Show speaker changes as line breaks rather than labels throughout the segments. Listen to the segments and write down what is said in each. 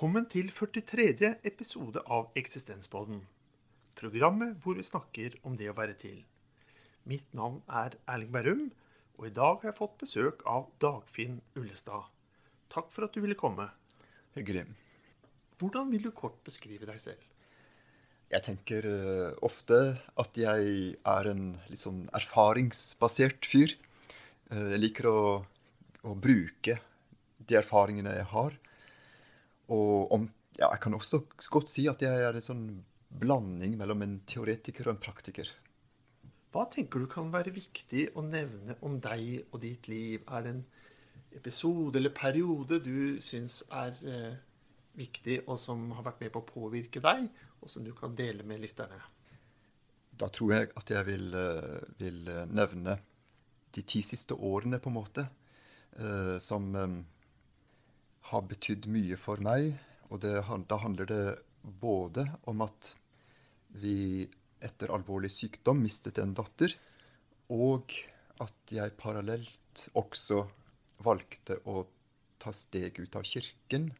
Velkommen til 43. episode av Eksistenspodden. Programmet hvor vi snakker om det å være til. Mitt navn er Erling Berrum, og i dag har jeg fått besøk av Dagfinn Ullestad. Takk for at du ville komme.
Hyggelig.
Hvordan vil du kort beskrive deg selv?
Jeg tenker eh, ofte at jeg er en litt sånn erfaringsbasert fyr. Eh, jeg liker å, å bruke de erfaringene jeg har. Og om, ja, jeg kan også godt si at jeg er en sånn blanding mellom en teoretiker og en praktiker.
Hva tenker du kan være viktig å nevne om deg og ditt liv? Er det en episode eller periode du syns er eh, viktig, og som har vært med på å påvirke deg, og som du kan dele med lytterne?
Da tror jeg at jeg vil, eh, vil eh, nevne de ti siste årene, på en måte, eh, som har betydd mye for meg. Og det, da handler det både om at vi etter alvorlig sykdom mistet en datter, og at jeg parallelt også valgte å ta steg ut av kirken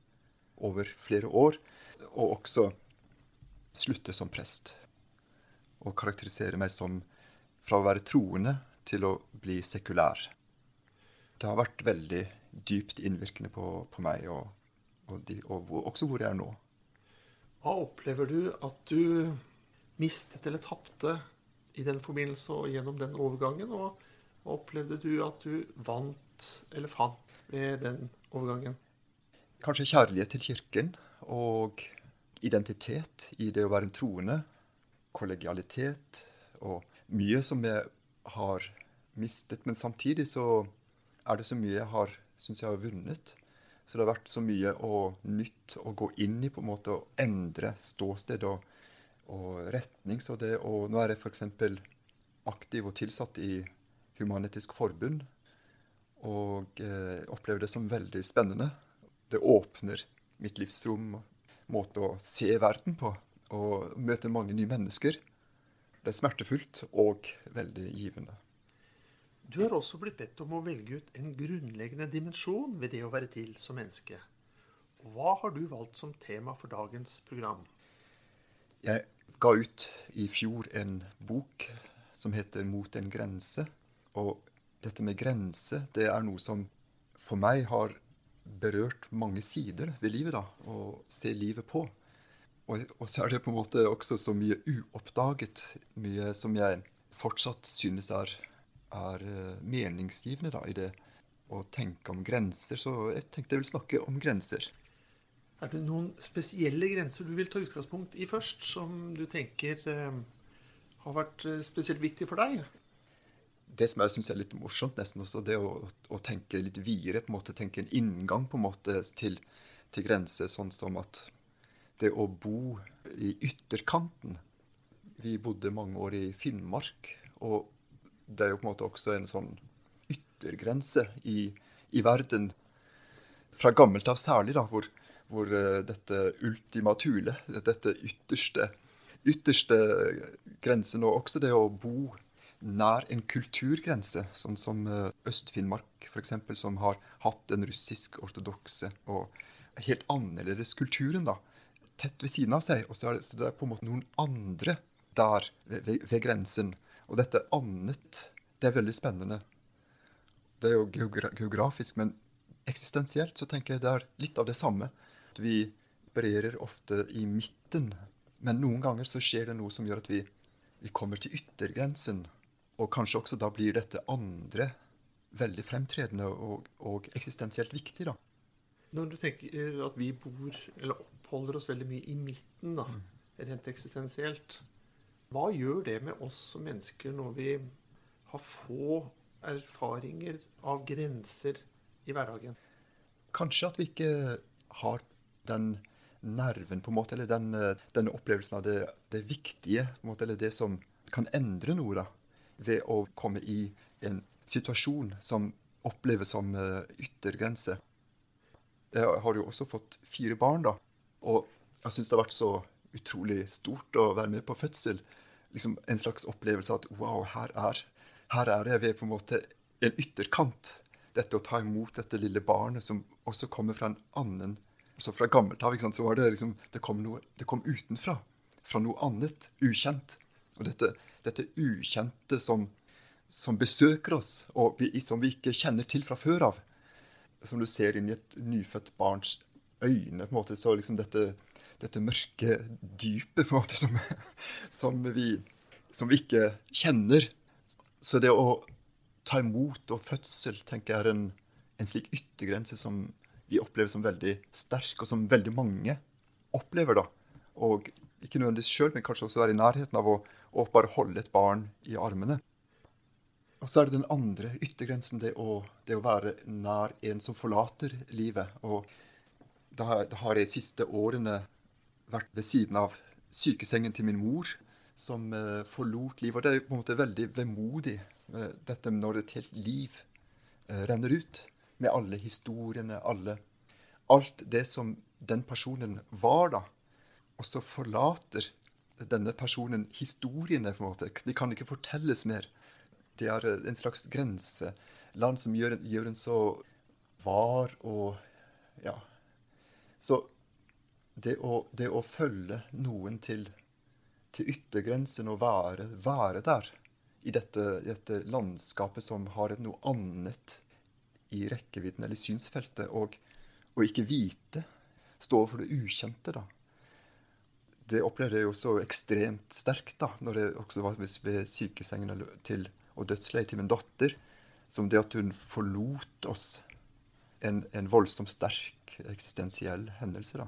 over flere år, og også slutte som prest. Og karakterisere meg som fra å være troende til å bli sekulær. Det har vært veldig dypt innvirkende på, på meg, og, og, de, og, også hvor jeg er nå.
Hva opplever du at du mistet eller tapte i den forbindelse og gjennom den overgangen? Og hva opplevde du at du vant eller fant ved den overgangen?
Kanskje kjærlighet til kirken og identitet i det å være en troende. Kollegialitet og mye som jeg har mistet. Men samtidig så er det så mye jeg har syns jeg har vunnet. Så det har vært så mye og nytt å gå inn i, på en måte, å endre ståsted og, og retning. Så det, og nå er jeg f.eks. aktiv og tilsatt i Human-Etisk Forbund. Og eh, opplever det som veldig spennende. Det åpner mitt livsrom, måte å se verden på, og møte mange nye mennesker. Det er smertefullt og veldig givende.
Du har også blitt bedt om å velge ut en grunnleggende dimensjon ved det å være til som menneske. Hva har du valgt som tema for dagens program?
Jeg ga ut i fjor en bok som heter 'Mot en grense'. Og dette med grense, det er noe som for meg har berørt mange sider ved livet. da, Å se livet på. Og, og, så er det på en måte også så mye uoppdaget. Mye som jeg fortsatt synes er er eh, meningsgivende da, i det å tenke om grenser. Så jeg tenkte jeg vil snakke om grenser.
Er det noen spesielle grenser du vil ta utgangspunkt i først, som du tenker eh, har vært eh, spesielt viktig for deg?
Det som jeg syns er litt morsomt, nesten også, det å, å, tenke litt videre, på en måte tenke en inngang på en måte til, til grenser, sånn som at det å bo i ytterkanten Vi bodde mange år i Finnmark. og det er jo på en måte også en sånn yttergrense i, i verden. Fra gammelt av særlig, da, hvor, hvor uh, dette ultimatule, dette ytterste, ytterste grensen, og også det å bo nær en kulturgrense, sånn som uh, Øst-Finnmark f.eks., som har hatt den russisk-ortodokse og helt annerledes kulturen da, tett ved siden av seg. Og så er det er på en måte noen andre der ved, ved grensen og dette annet, det er veldig spennende. Det er jo geogra geografisk, men eksistensielt så tenker jeg det er litt av det samme. Vi opererer ofte i midten, men noen ganger så skjer det noe som gjør at vi, vi kommer til yttergrensen. Og kanskje også da blir dette andre veldig fremtredende og, og eksistensielt viktig, da.
Når du tenker at vi bor, eller oppholder oss veldig mye i midten, da, mm. rent eksistensielt, hva gjør det med oss som mennesker når vi har få erfaringer av grenser i hverdagen?
Kanskje at vi ikke har den nerven, på en måte, eller den, den opplevelsen av det, det viktige, måte, eller det som kan endre noe, da, ved å komme i en situasjon som oppleves som uh, yttergrense. Jeg har jo også fått fire barn, da, og jeg syns det har vært så utrolig stort å være med på fødsel liksom en slags opplevelse av at wow, her er, her er jeg ved på en måte en ytterkant. Dette å ta imot dette lille barnet som også kommer fra en annen Så fra gammelt av så var det liksom Det kom, noe, det kom utenfra. Fra noe annet. Ukjent. Og dette, dette ukjente som, som, besøker oss, og vi, som vi ikke kjenner til fra før av. Som du ser inn i et nyfødt barns øyne, på en måte, så liksom dette, dette mørke dypet på en måte, som, som, vi, som vi ikke kjenner. Så det å ta imot og fødsel tenker jeg er en, en slik yttergrense som vi opplever som veldig sterk, og som veldig mange opplever. da. Og ikke nødvendigvis sjøl, men kanskje også være i nærheten av å, å, bare holde et barn i armene. Og så er det den andre yttergrensen, det å, det å være nær en som forlater livet. Og da, da har jeg de siste årene vært ved siden av sykesengen til min mor, som uh, forlot livet. Og det er på en måte veldig vemodig, uh, dette når et helt liv uh, renner ut med alle historiene, alle Alt det som den personen var, da. Og så forlater denne personen historiene, på en måte. De kan ikke fortelles mer. Det er en slags grenseland som gjør, gjør en så var og Ja. Så det å, det å følge noen til, til yttergrensen og være, være der i dette, dette landskapet som har noe annet i rekkevidden eller synsfeltet, og, og ikke vite, stå overfor det ukjente, da. Det opplevde jeg jo så ekstremt sterkt da, når jeg også var ved sykesengen til, og dødsleiet til min datter, som det at hun forlot oss. En, en voldsomt sterk eksistensiell hendelse. da.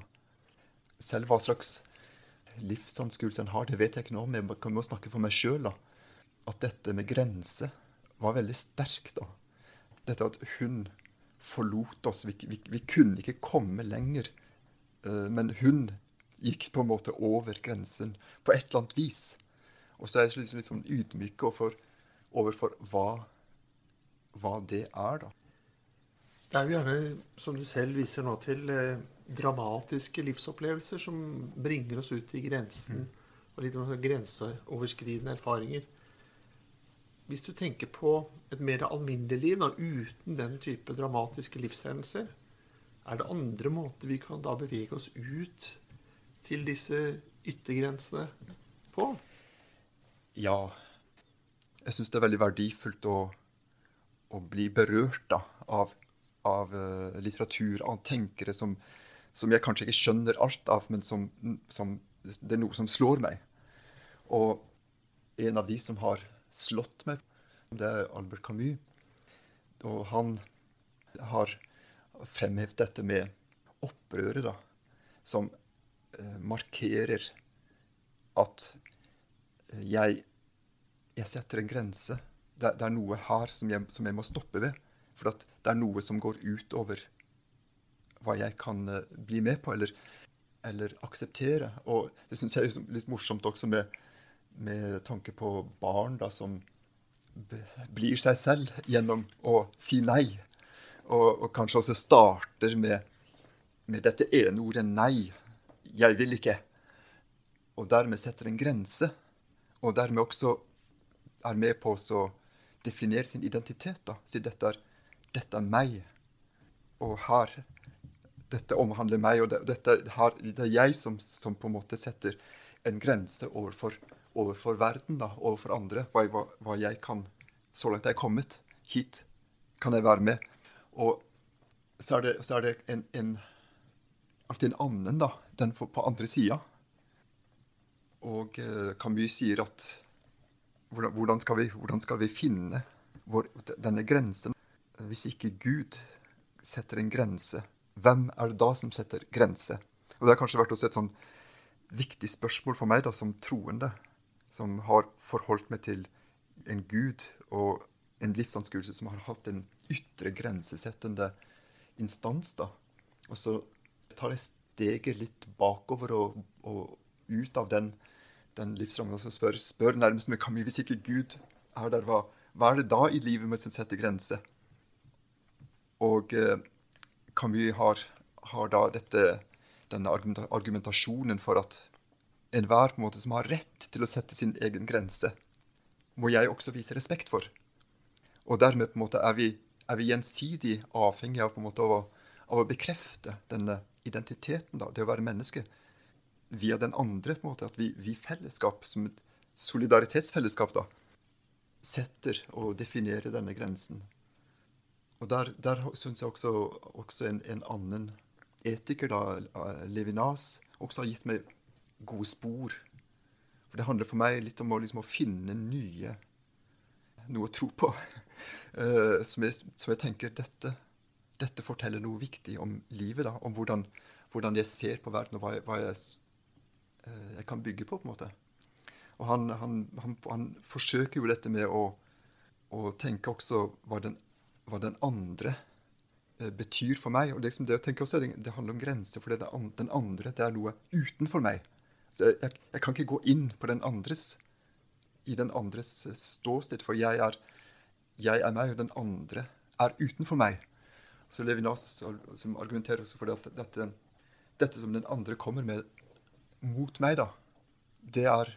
Selv hva slags livsanskuelse en har, det vet jeg ikke noe om. Jeg kan jo snakke for meg sjøl. At dette med grense var veldig sterkt. da dette at hun forlot oss. Vi, vi, vi kunne ikke komme lenger. Uh, men hun gikk på en måte over grensen på et eller annet vis. Og så er jeg liksom, sånn ydmyk overfor, overfor hva, hva, det er, da.
Det er jo gjerne, som du selv viser nå til, eh, dramatiske livsopplevelser som bringer oss ut i grensen. Mm. Og litt grenseoverskridende erfaringer. Hvis du tenker på et mer alminnelig liv da, uten den type dramatiske livshendelser, er det andre måter vi kan da bevege oss ut til disse yttergrensene på?
Ja. Jeg syns det er veldig verdifullt å, å bli berørt da, av, av uh, litteratur, av tenkere som, som, jeg kanskje ikke skjønner alt av, men som, som, det er noe som slår meg. Og en av de som har slått meg. Det er Albert Camus. Og han har fremhevet dette med opprøret, da, som eh, markerer at jeg, jeg, setter en grense. Det, det er noe her som jeg, som jeg, må stoppe ved. For det er noe som går utover hva jeg kan uh, bli med på eller, eller akseptere. Og det syns jeg er litt morsomt også med med tanke på barn da, som blir seg selv gjennom å si nei. Og, og kanskje også starter med, med, dette ene ordet 'nei'. 'Jeg vil ikke'. Og dermed setter en grense. Og dermed også er med på å definere sin identitet. da, Si dette er, dette er meg. Og her Dette omhandler meg, og det, dette, har, det er jeg som, som på en måte setter en grense overfor overfor verden, da, overfor andre. Hva, hva, hva, jeg kan Så langt jeg er kommet. Hit kan jeg være med. Og så er det, så er det en, en, alltid en annen, da. Den på, på andre sida. Og eh, Camus sier at hvordan, skal vi, hvordan, skal vi, finne vår, denne grensen hvis ikke Gud setter en grense? Hvem er det da som setter grense? Og Det har kanskje vært også et sånn viktig spørsmål for meg da, som troende som har forholdt meg til en gud og en livsanskuelse som har hatt en ytre grensesettende instans. da. Og så tar jeg steget litt bakover og, og ut av den, den livsrammen og spør, spør nærmest med Camille hvis ikke Gud er der, hva, hva er det da i livet med som setter grenser? Og eh, Camus har, har da dette, denne argumentasjonen for at enhver en som har rett til å sette sin egen grense, må jeg også vise respekt for. Og dermed på en måte er vi, er vi gjensidig avhengig av, på en måte, av, å, av å bekrefte denne, identiteten, da, det å være menneske, via den andre. på en måte, At vi, vi fellesskap, som et solidaritetsfellesskap, da, setter og definerer denne grensen. Og Der, der syns jeg også, også en, en, annen etiker, da, Levinas, også har gitt meg gode spor. For Det handler for meg litt om å, liksom, å finne nye noe å tro på. Uh, som, jeg, som, jeg, tenker dette, dette, forteller noe viktig om livet. da, Om hvordan, hvordan jeg ser på verden, og hva hva jeg, uh, jeg kan bygge på. på en måte. Og han, han, han, han forsøker jo dette med å, å tenke også hva den, hva den andre uh, betyr for meg. Og liksom det, å tenke også, det, handler om grenser, for den andre det er noe utenfor meg. Jeg, jeg, kan ikke gå inn på den andres i den andres ståsted, for jeg er, jeg er meg, og den andre er utenfor meg. Så Levinas som argumenterer også for det at dette, dette som den andre kommer med mot meg, da, det er,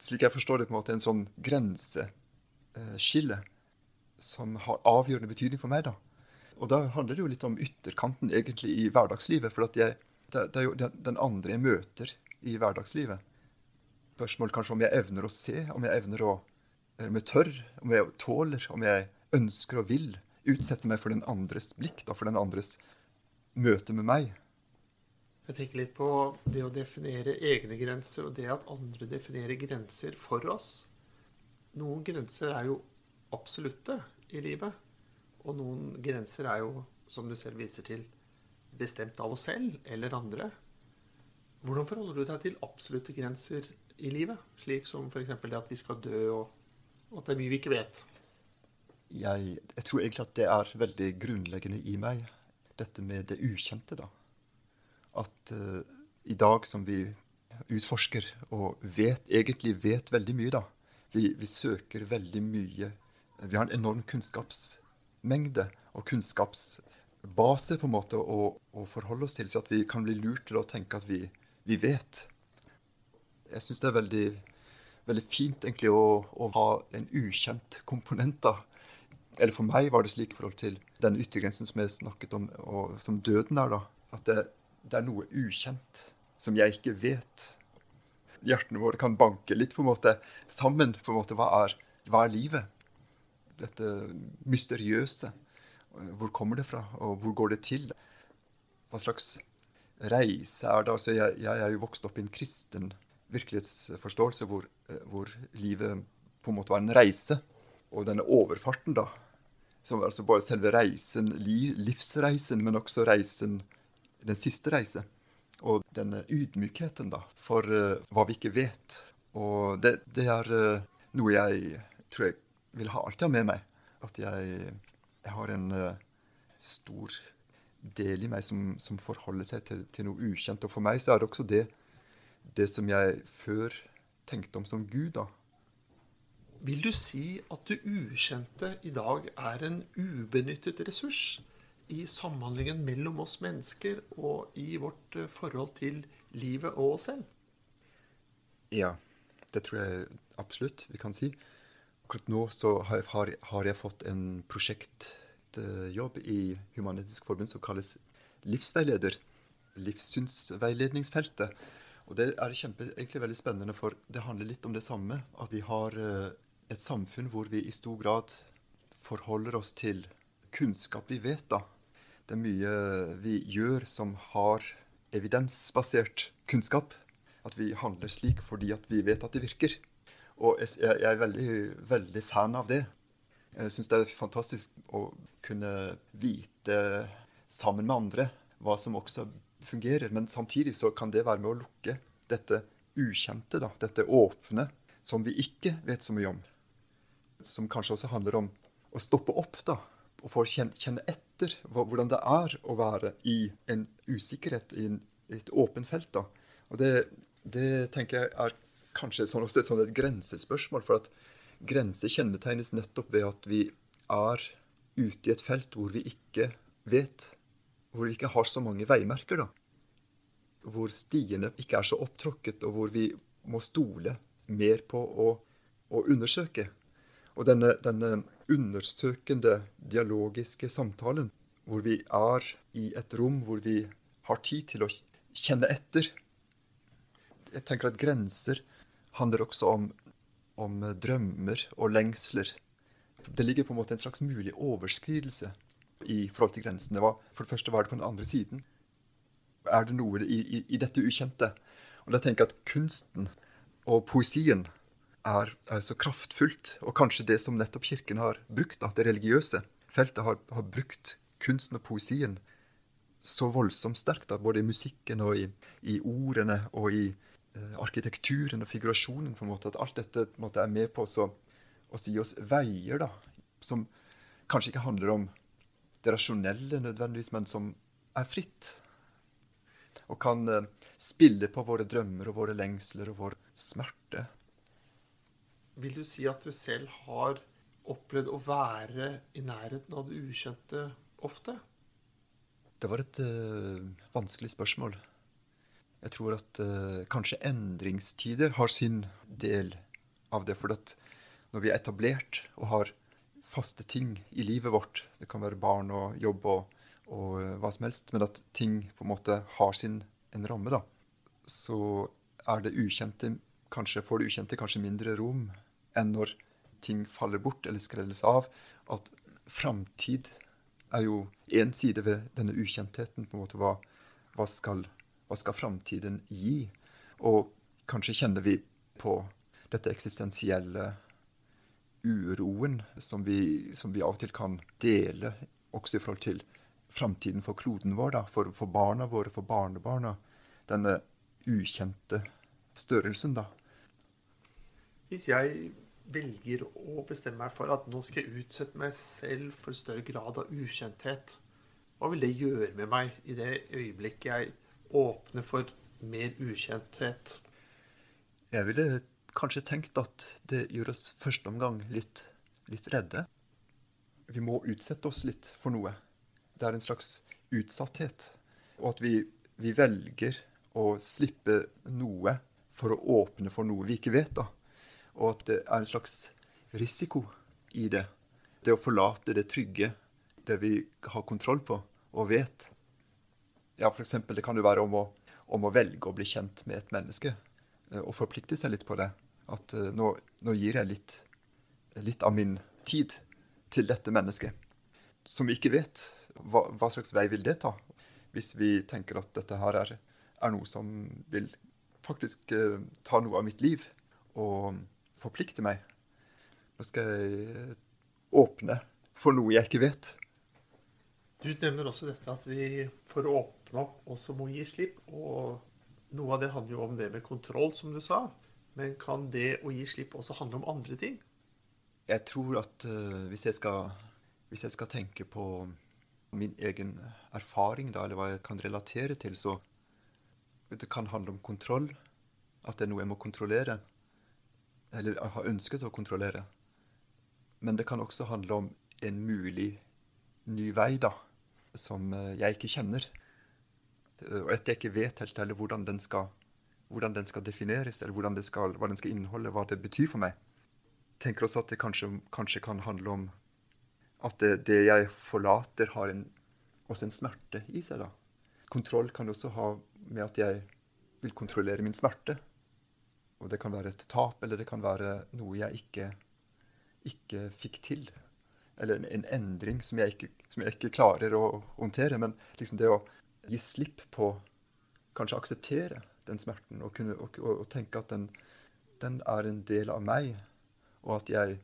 slik jeg forstår det, på en måte en sånn grenseskille som har avgjørende betydning for meg. da. Og da handler det jo litt om ytterkanten egentlig i hverdagslivet. For jeg, det, det, er jo den, den andre jeg møter i hverdagslivet spørsmål kanskje om jeg evner å se, om jeg evner å om jeg tør, om jeg tåler, om jeg ønsker og vil utsette meg for den andres blikk, da, for den andres møte med meg.
Jeg tenker litt på det å definere egne grenser, og det at andre definerer grenser for oss. Noen grenser er jo absolutte i livet, og noen grenser er jo, som du selv viser til, bestemt av oss selv eller andre. Hvordan forholder du deg til absolutte grenser i livet? Slik som f.eks. det at vi skal dø, og, at det er mye vi ikke vet.
Jeg, jeg, tror egentlig at det er veldig grunnleggende i meg, dette med det ukjente. da. At uh, i dag som vi utforsker og vet, egentlig vet veldig mye, da. Vi, vi søker veldig mye. Vi har en enorm kunnskapsmengde og kunnskapsbase på en måte å, å forholde oss til, så at vi kan bli lurt til å tenke at vi vi vet. Jeg syns det er veldig, veldig, fint egentlig å, å, ha en ukjent komponent. da. Eller for meg var det slik i forhold til den yttergrensen som jeg snakket om, og som døden er. da. At det, det er noe ukjent som jeg ikke vet. Hjertene våre kan banke litt på en måte sammen. på en måte, Hva er, hva er livet? Dette mysteriøse. Hvor kommer det fra, og hvor går det til? Hva slags reise er det altså jeg, jeg, er jo vokst opp i en kristen virkelighetsforståelse hvor, eh, hvor, livet på en måte var en reise. Og denne overfarten, da, som altså bare selve reisen, livsreisen, men også reisen, den siste reise. Og denne ydmykheten da, for uh, hva vi ikke vet. Og det, det er uh, noe jeg tror jeg vil ha alltid ha med meg. At jeg, jeg har en uh, stor del i meg som, som forholder seg til, til, noe ukjent. Og for meg så er det også det, det som jeg før tenkte om som Gud. da.
Vil du si at det ukjente i dag er en ubenyttet ressurs i samhandlingen mellom oss mennesker og i vårt eh, forhold til livet og oss selv?
Ja, det tror jeg absolutt vi kan si. Akkurat nå så har jeg, har jeg fått en prosjektjobb i Human-Etisk Forbund som kalles livsveileder. Livssynsveiledningsfeltet. Og det er kjempe, egentlig veldig spennende, for det handler litt om det samme. At vi har eh, et samfunn hvor vi i stor grad forholder oss til kunnskap vi vet. da. Det er mye vi gjør som har evidensbasert kunnskap. At vi handler slik fordi at vi vet at det virker. Og jeg er veldig, veldig fan av det. Jeg syns det er fantastisk å kunne vite sammen med andre hva som også fungerer. Men samtidig så kan det være med å lukke dette ukjente, da, dette åpne, som vi ikke vet så mye om. Som kanskje også handler om å stoppe opp da, og få kjenne etter hvordan det er å være i en usikkerhet, i, en, et åpent felt. da. Og det, det tenker jeg er kanskje sånn, også et, sånn et grensespørsmål. for at Grenser kjennetegnes nettopp ved at vi er ute i et felt hvor vi ikke vet, hvor vi ikke har så mange veimerker. da. Hvor stiene ikke er så opptråkket, og hvor vi må stole mer på å, å undersøke. Og denne, denne, undersøkende, dialogiske samtalen, hvor vi er i et rom hvor vi har tid til å kjenne etter. Jeg tenker at grenser handler også om, om drømmer og lengsler. Det ligger på en måte en slags mulig overskridelse i forhold til grensene. For det første var det på den andre siden. Er det noe i, i, i dette ukjente? Og da tenker jeg at kunsten og poesien er, er, så kraftfullt, og kanskje det som nettopp Kirken har brukt, at det religiøse feltet har, har brukt kunsten og poesien så voldsomt sterkt, da, både i musikken og i, i ordene og i arkitekturen og figurasjonen, på en måte, at alt dette måte, er med på å, å gi oss veier da, som kanskje ikke handler om det rasjonelle nødvendigvis, men som er fritt. Og kan eh, spille på våre drømmer og våre lengsler og vår smerte.
Vil du si at du selv har opplevd å være i nærheten av det ukjente ofte?
Det var et uh, vanskelig spørsmål. Jeg tror at uh, kanskje endringstider har sin del av det. For at når vi er etablert og har faste ting i livet vårt, det kan være barn og jobb og, og uh, hva som helst, men at ting på en måte har sin en ramme, da, så er det ukjente kanskje får det ukjente kanskje mindre rom enn når ting faller bort eller skrelles av. At framtid er jo én side ved denne ukjentheten. på en måte Hva, hva skal, hva skal framtiden gi? Og kanskje kjenner vi på dette eksistensielle uroen som vi, som vi av og til kan dele, også i forhold til framtiden for kloden vår, da, for, for barna våre, for barnebarna. Denne ukjente størrelsen, da.
Hvis jeg velger å bestemme meg for at nå skal jeg utsette meg selv for større grad av ukjenthet, hva vil det gjøre med meg i det øyeblikket jeg åpner for mer ukjenthet?
Jeg ville kanskje tenkt at det gjør oss første omgang litt, litt redde. Vi må utsette oss litt for noe. Det er en slags utsatthet. Og at vi, vi velger å slippe noe for å åpne for noe vi ikke vet. da og at det er en slags risiko i det. Det å forlate det trygge, det vi har kontroll på og vet. Ja, eksempel, det kan jo være om å, om å velge å bli kjent med et menneske. Eh, og forplikte seg litt på det. At uh, nå, nå, gir jeg litt, litt, av min tid til dette mennesket. Som vi ikke vet. Hva, hva, slags vei vil det ta? Hvis vi tenker at dette her er, er noe som vil faktisk eh, ta noe av mitt liv. Og forplikte meg. Nå skal jeg åpne for noe jeg ikke vet.
Du nevner også dette at vi for å åpne opp også må gi slipp. Og noe av det handler jo om det med kontroll, som du sa. Men kan det å gi slipp også handle om andre ting?
Jeg tror at uh, hvis, jeg skal, hvis, jeg skal, tenke på min egen erfaring, da, eller hva jeg kan relatere til, så det kan handle om kontroll. At det er noe jeg må kontrollere eller har ønsket å kontrollere. Men det kan også handle om en mulig ny vei, da, som eh, jeg ikke kjenner. Og at jeg ikke vet helt heller hvordan den skal, hvordan den skal defineres, eller den skal, hva den skal inneholde, hva det betyr for meg. Tenker også at det kanskje, kanskje kan handle om at det, det jeg forlater, har en, også en smerte i seg. da. Kontroll kan også ha med at jeg vil kontrollere min smerte. Og det kan være et tap, eller det kan være noe jeg ikke, ikke fikk til. Eller en, en endring som jeg, ikke, som jeg, ikke, klarer å håndtere. Men liksom det å gi slipp på Kanskje akseptere den smerten og, kunne, og, og, og tenke at den, den, er en del av meg, og at jeg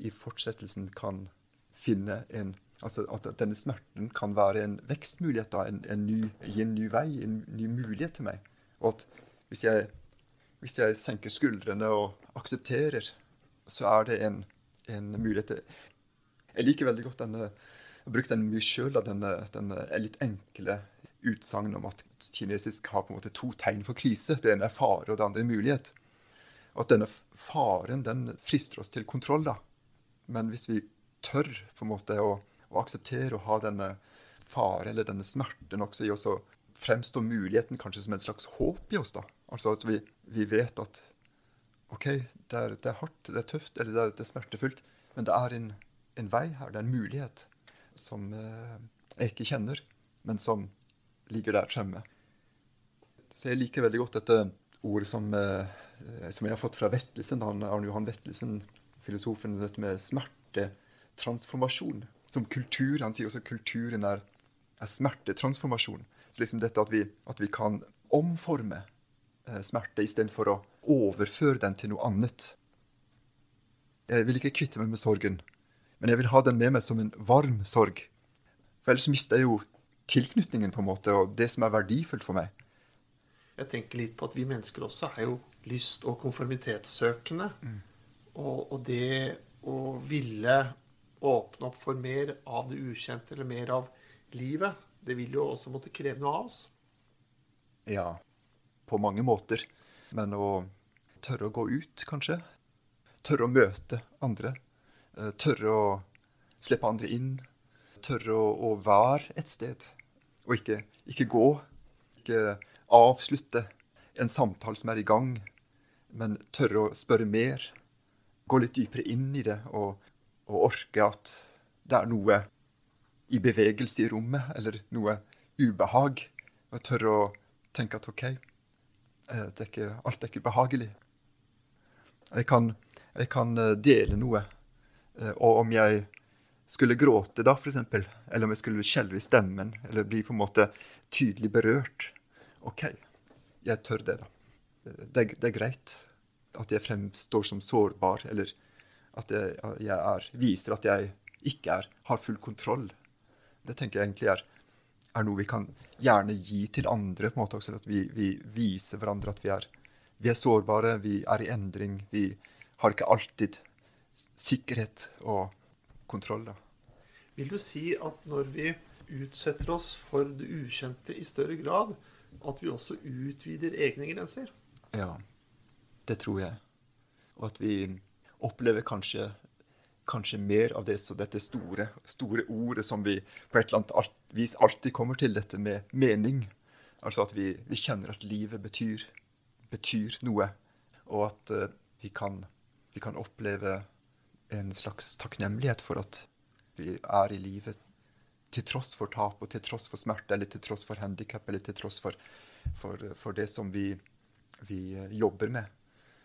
i fortsettelsen kan finne en Altså at denne smerten kan være en vekstmulighet, da, en, en ny, gi en ny vei, en ny mulighet til meg. Og at hvis jeg hvis jeg senker skuldrene og aksepterer, så er det en, en mulighet Jeg liker veldig godt denne Jeg har brukt den mye sjøl, denne, denne litt enkle utsagnet om at kinesisk har på en måte to tegn for krise. Det ene er fare, og det andre er mulighet. Og at denne faren den frister oss til kontroll. da. Men hvis vi tør på en måte å, å akseptere å ha denne fare eller denne smerten også i oss, og fremstår muligheten kanskje som en slags håp i oss, da. Altså at vi, vi vet at OK, det er, det er, hardt, det er tøft, eller det er, det er smertefullt, men det er en, en, vei her, det er en mulighet som eh, jeg ikke kjenner, men som ligger der fremme. Så jeg liker veldig godt dette ordet som, eh, som jeg har fått fra Vettelsen, Arne Johan Vettelsen, filosofen, dette med smertetransformasjon. Som kultur. Han sier også kulturen er, er smertetransformasjon. Så liksom dette at vi, at vi kan omforme eh, smerte istedenfor å overføre den til noe annet. Jeg vil ikke kvitte meg med sorgen, men jeg vil ha den med meg som en varm sorg. For ellers mister jeg jo tilknytningen, på en måte, og det som er verdifullt for meg.
Jeg tenker litt på at vi mennesker også er jo lyst- og konformitetssøkende. Mm. Og, og, det å ville åpne opp for mer av det ukjente, eller mer av livet, det vil jo også måtte kreve noe av oss.
Ja, på mange måter. Men å tørre å gå ut, kanskje. Tørre å møte andre. Eh, tørre å slippe andre inn. Tørre å, å være et sted. Og ikke, ikke, gå. Ikke avslutte en samtale som er i gang, men tørre å spørre mer. Gå litt dypere inn i det og, og orke at det er noe i bevegelse i rommet, eller noe ubehag. Og tørre å tenke at OK, eh, er ikke, alt er ikke behagelig. Jeg kan, jeg kan eh, dele noe. Eh, og om jeg skulle gråte da, f.eks., eller om jeg skulle skjelve i stemmen, eller bli på en måte tydelig berørt OK, jeg tør det, da. Det, det er greit at jeg fremstår som sårbar, eller at jeg, jeg er, viser at jeg ikke er, har full kontroll. Det tenker jeg egentlig er, er noe vi kan gjerne gi til andre. på en måte også, At vi, vi viser hverandre at vi er vi er sårbare, vi er i endring. Vi har ikke alltid sikkerhet og kontroll. Da.
Vil du si at når vi utsetter oss for det ukjente i større grad, at vi også utvider egne grenser?
Ja, det tror jeg. Og at vi opplever kanskje, kanskje mer av det, dette store, store ordet som vi på et eller annet vis alltid kommer til, dette med mening. Altså at vi, vi kjenner at livet betyr betyr noe, og at uh, vi, kan, vi, kan, oppleve en slags takknemlighet for at vi er i livet til tross for tap og til tross for smerte eller til tross for handikap eller til tross for, for, for det som vi, vi, eh, jobber med.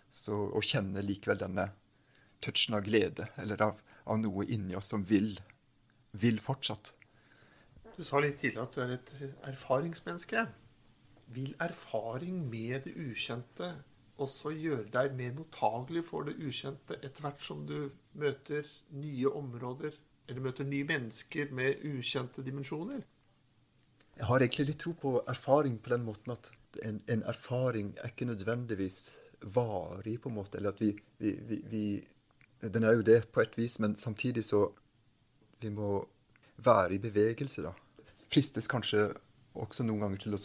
Så å kjenne likevel denne touchen av glede eller av, av noe inni oss som vil, vil fortsatt.
Du sa litt tidligere at du er et erfaringsmenneske. Vil erfaring med det ukjente også gjøre deg mer mottagelig for det ukjente etter hvert som du møter nye områder eller møter nye mennesker med ukjente dimensjoner?
Jeg har egentlig litt tro på erfaring på den måten at en, en erfaring er ikke nødvendigvis varig, på en måte. Eller at vi, vi, vi, vi, Den er jo det på et vis, men samtidig så Vi må være i bevegelse, da. Fristes kanskje også noen ganger til å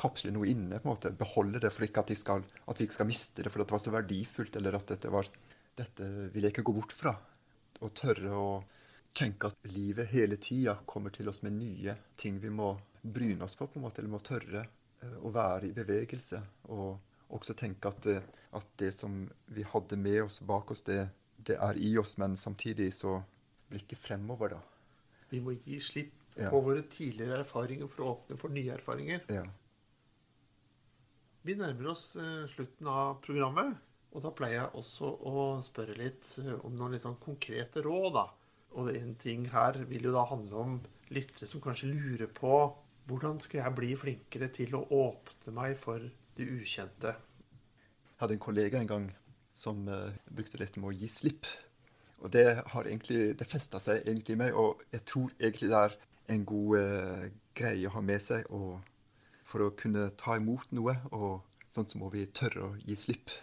kapsle noe inne. på en måte, Beholde det for ikke at, skal, at, vi ikke skal miste det for at det var så verdifullt, eller at dette var Dette vil jeg ikke gå bort fra. Og tørre å tenke at livet hele tida kommer til oss med nye ting vi må bryne oss på, på en måte, eller må tørre eh, å være i bevegelse. Og også tenke at det, at det som vi hadde med oss bak oss, det, det er i oss, men samtidig så blikket fremover, da.
Vi må gi slipp ja. på våre tidligere erfaringer for å åpne for nye erfaringer.
Ja.
Vi nærmer oss eh, slutten av programmet. Og da pleier jeg også å spørre litt eh, om noen litt sånn konkrete råd. da. Og en ting her vil jo da handle om lyttere som kanskje lurer på hvordan skal jeg bli flinkere til å åpne meg for det ukjente?
Jeg hadde en kollega en gang som uh, brukte dette med å gi slipp. Og det har egentlig, det festa seg egentlig i meg, og jeg tror egentlig det er en god uh, greie å ha med seg. og for å kunne ta imot noe. Og sånn så må vi tørre å gi slipp.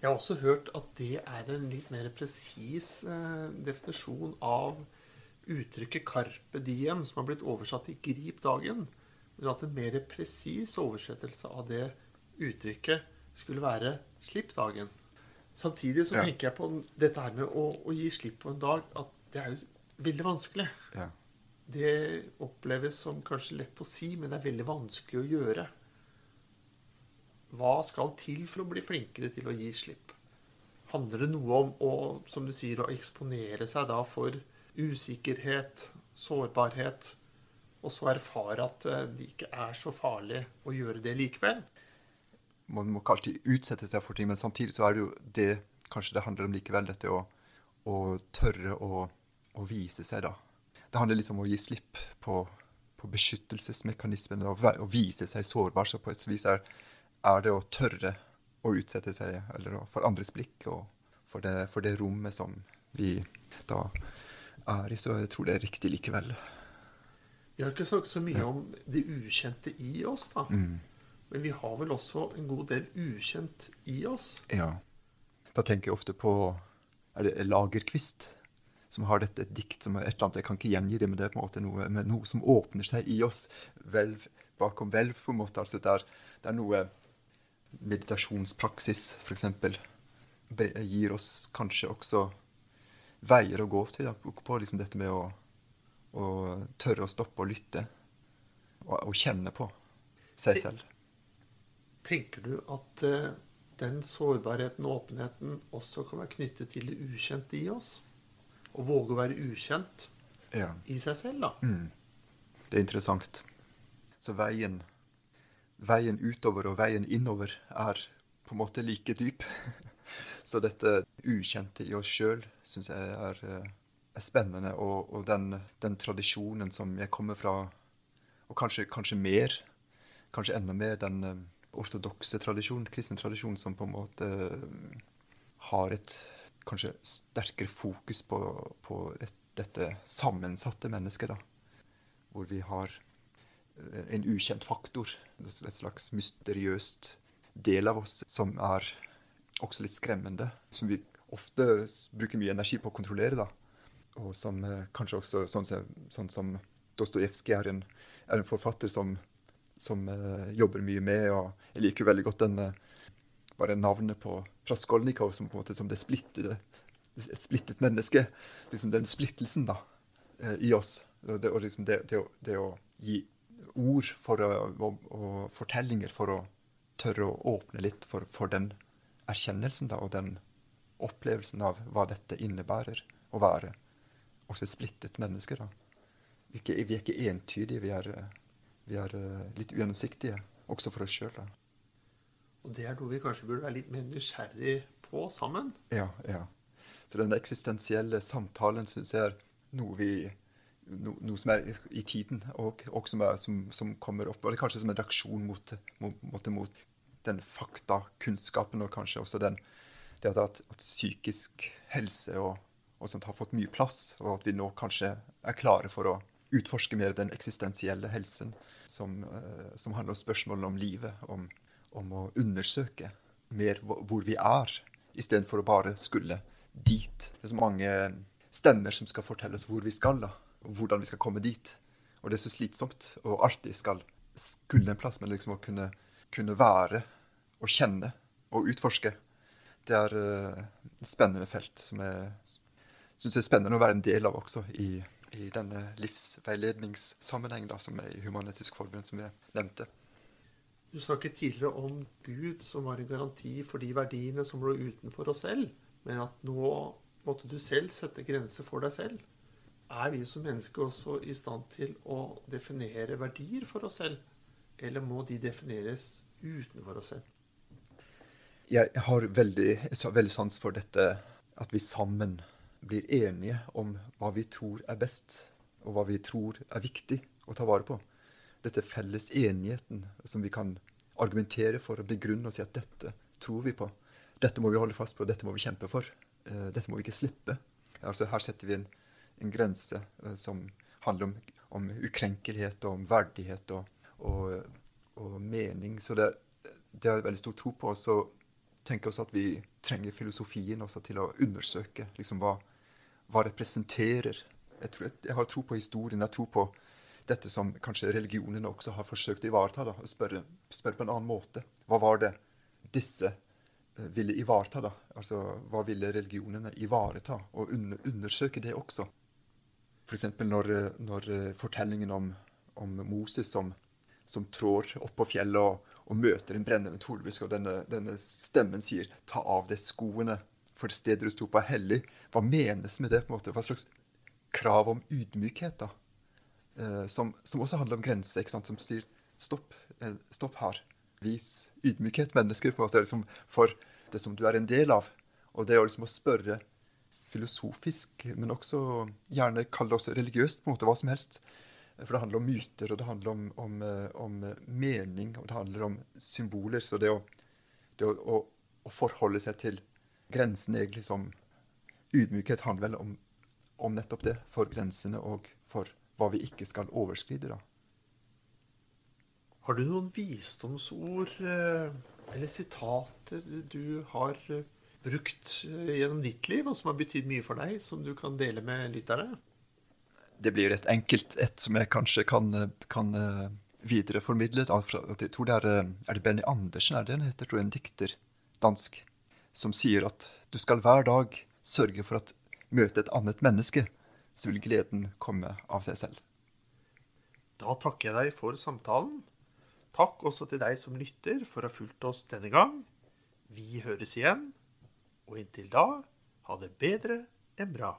Jeg har også hørt at det er en litt mer presis eh, definisjon av uttrykket 'carpe diem', som har blitt oversatt til 'grip dagen'. Men at en mer presis oversettelse av det uttrykket skulle være 'slipp dagen'. Samtidig så ja. tenker jeg på dette her med å, å, gi slipp på en dag, at det er jo veldig vanskelig.
Ja.
Det oppleves som kanskje lett å si, men det er veldig vanskelig å gjøre. Hva skal til for å bli flinkere til å gi slipp? Handler det noe om å, som du sier, å eksponere seg da for usikkerhet, sårbarhet, og så erfare at eh, det ikke er så farlig å gjøre det likevel.
Man må ikke alltid utsette seg for ting, men samtidig så er det jo det kanskje det handler om likevel, dette å, å tørre å, å, vise seg, da. Det handler litt om å gi slipp på, på beskyttelsesmekanismene og, og, vise seg sårbar. Så på et vis er, er det å tørre å utsette seg eller for andres blikk og for det, for det rommet som vi da er i. Så jeg tror det er riktig likevel.
Vi har ikke snakket så mye ja. om det ukjente i oss, da. Mm. Men vi har vel også en god del ukjent i oss?
Ja. Da tenker jeg ofte på er det Lagerkvist, som har dette et dikt som er et eller annet Jeg kan ikke gjengi det, men det er på en måte noe, noe som åpner seg i oss. Hvelv bakom hvelv, på en måte. Altså det er, det er noe meditasjonspraksis, f.eks. Gir oss kanskje også veier å gå til. Da, på liksom dette med å å, tørre å stoppe og lytte. Og, og kjenne på seg selv.
Tenker du at uh, den sårbarheten og åpenheten også kan være knyttet til det ukjente i oss? Å våge å være ukjent ja. i seg selv, da? Mm.
Det er interessant. Så veien, veien utover og veien innover er på en måte like dyp. Så dette ukjente i oss sjøl syns jeg er uh, er spennende, og, og den, den, tradisjonen som jeg kommer fra, og kanskje, kanskje mer, kanskje enda mer den um, ortodokse tradisjonen, kristne tradisjonen, som på en måte um, har et kanskje sterkere fokus på, på et, dette sammensatte mennesket, da. Hvor vi har uh, en ukjent faktor, et slags mysteriøst del av oss, som er også litt skremmende. Som vi ofte bruker mye energi på å kontrollere, da og som eh, kanskje også sånn, sånn som Dostojevskij er, er, en forfatter som, som uh, jobber mye med. og Jeg liker veldig godt den uh, bare navnet på Praskolnikov som på en måte som det splittede, et splittet menneske. liksom Den splittelsen da, uh, i oss. Det, og liksom det, det, å, det, å, gi ord for å, og, og, fortellinger for å tørre å åpne litt for, for den erkjennelsen da, og den opplevelsen av hva dette innebærer å være også et splittet menneske. da. Vi er ikke, vi er ikke entydige, vi er, vi er, eh, litt ugjennomsiktige, også for oss sjøl.
Og det er noe vi kanskje burde være litt mer nysgjerrig på sammen?
Ja. ja. Så den eksistensielle samtalen syns jeg er noe vi no, noe som er i tiden, og, og som, er, som, som, kommer opp. Eller kanskje som en reaksjon mot, mot, mot den faktakunnskapen, og kanskje også den, det at, at psykisk helse og og sånt har fått mye plass, og at vi nå kanskje er klare for å utforske mer den eksistensielle helsen, som, uh, som handler om spørsmålene om livet, om, om, å undersøke mer hvor vi er, istedenfor å bare skulle dit. Det er så mange stemmer som skal fortelle oss hvor vi skal, da, og hvordan vi skal komme dit. Og det er så slitsomt å alltid skal skulle en plass, men liksom å kunne, kunne være og kjenne og utforske. Det er uh, et spennende felt som jeg syns er spennende å være en del av også i, i denne livsveiledningssammenheng da, som er i Human-Etisk Forbund, som jeg nevnte.
Du snakket tidligere om Gud som var en garanti for de verdiene som lå utenfor oss selv, men at nå måtte du selv sette grenser for deg selv. Er vi som mennesker også i stand til å definere verdier for oss selv, eller må de defineres utenfor oss selv?
Jeg har veldig, veldig sans for dette at vi sammen blir enige om hva vi tror er best, og hva vi tror er viktig å ta vare på. Dette felles enigheten som vi kan argumentere for og begrunne og si at dette tror vi på. Dette må vi holde fast på, dette må vi kjempe for. Uh, dette må vi ikke slippe. Altså, her setter vi en, en grense uh, som handler om, om, ukrenkelighet og om verdighet og, og, og mening. Så det, det har jeg veldig stor tro på. Og så tenker jeg også at vi trenger filosofien også til å undersøke liksom, hva, hva representerer. Jeg, tror, jeg, har tro på historien. Jeg tror på dette som kanskje religionene også har forsøkt å ivareta. Da, og spørre, spørre, på en annen måte. Hva var det disse uh, ville ivareta? da? Altså, Hva ville religionene ivareta? Og under, undersøke det også. F.eks. når, når uh, fortellingen om, om, Moses som, som trår opp på fjellet og, og møter en brennende tornebusk, og denne, denne stemmen sier 'ta av deg skoene' for stedet du sto på, er hellig. Hva menes med det? på en måte? Hva slags krav om ydmykhet, da? Eh, som, som, også handler om grenser, ikke sant? som styr stopp, eh, stopp her. Vis ydmykhet, mennesker, på en måte, liksom, for det som du er en del av. Og det er liksom å spørre filosofisk, men også gjerne kall det også religiøst, på en måte, hva som helst. For det handler om myter, og det handler om, om, eh, om mening, og det handler om symboler. Så det å, det å, å, å forholde seg til grensen egentlig som ydmykhet handler vel om, om, nettopp det. For grensene og for hva vi ikke skal overskride. da.
Har du noen visdomsord eh, eller sitater du har eh, brukt eh, gjennom ditt liv, og som har betydd mye for deg, som du kan dele med lyttere?
Det blir et enkelt et som jeg kanskje kan, kan videreformidle. Jeg tror det er, er det Benny Andersen, er det den heter? tror jeg, En dikter, dansk, som sier at du skal hver dag sørge for at møte et annet menneske, så vil gleden komme av seg selv.
Da takker jeg deg for samtalen. Takk også til deg som lytter for å ha fulgt oss denne gang. Vi høres igjen, og inntil da, ha det bedre enn bra.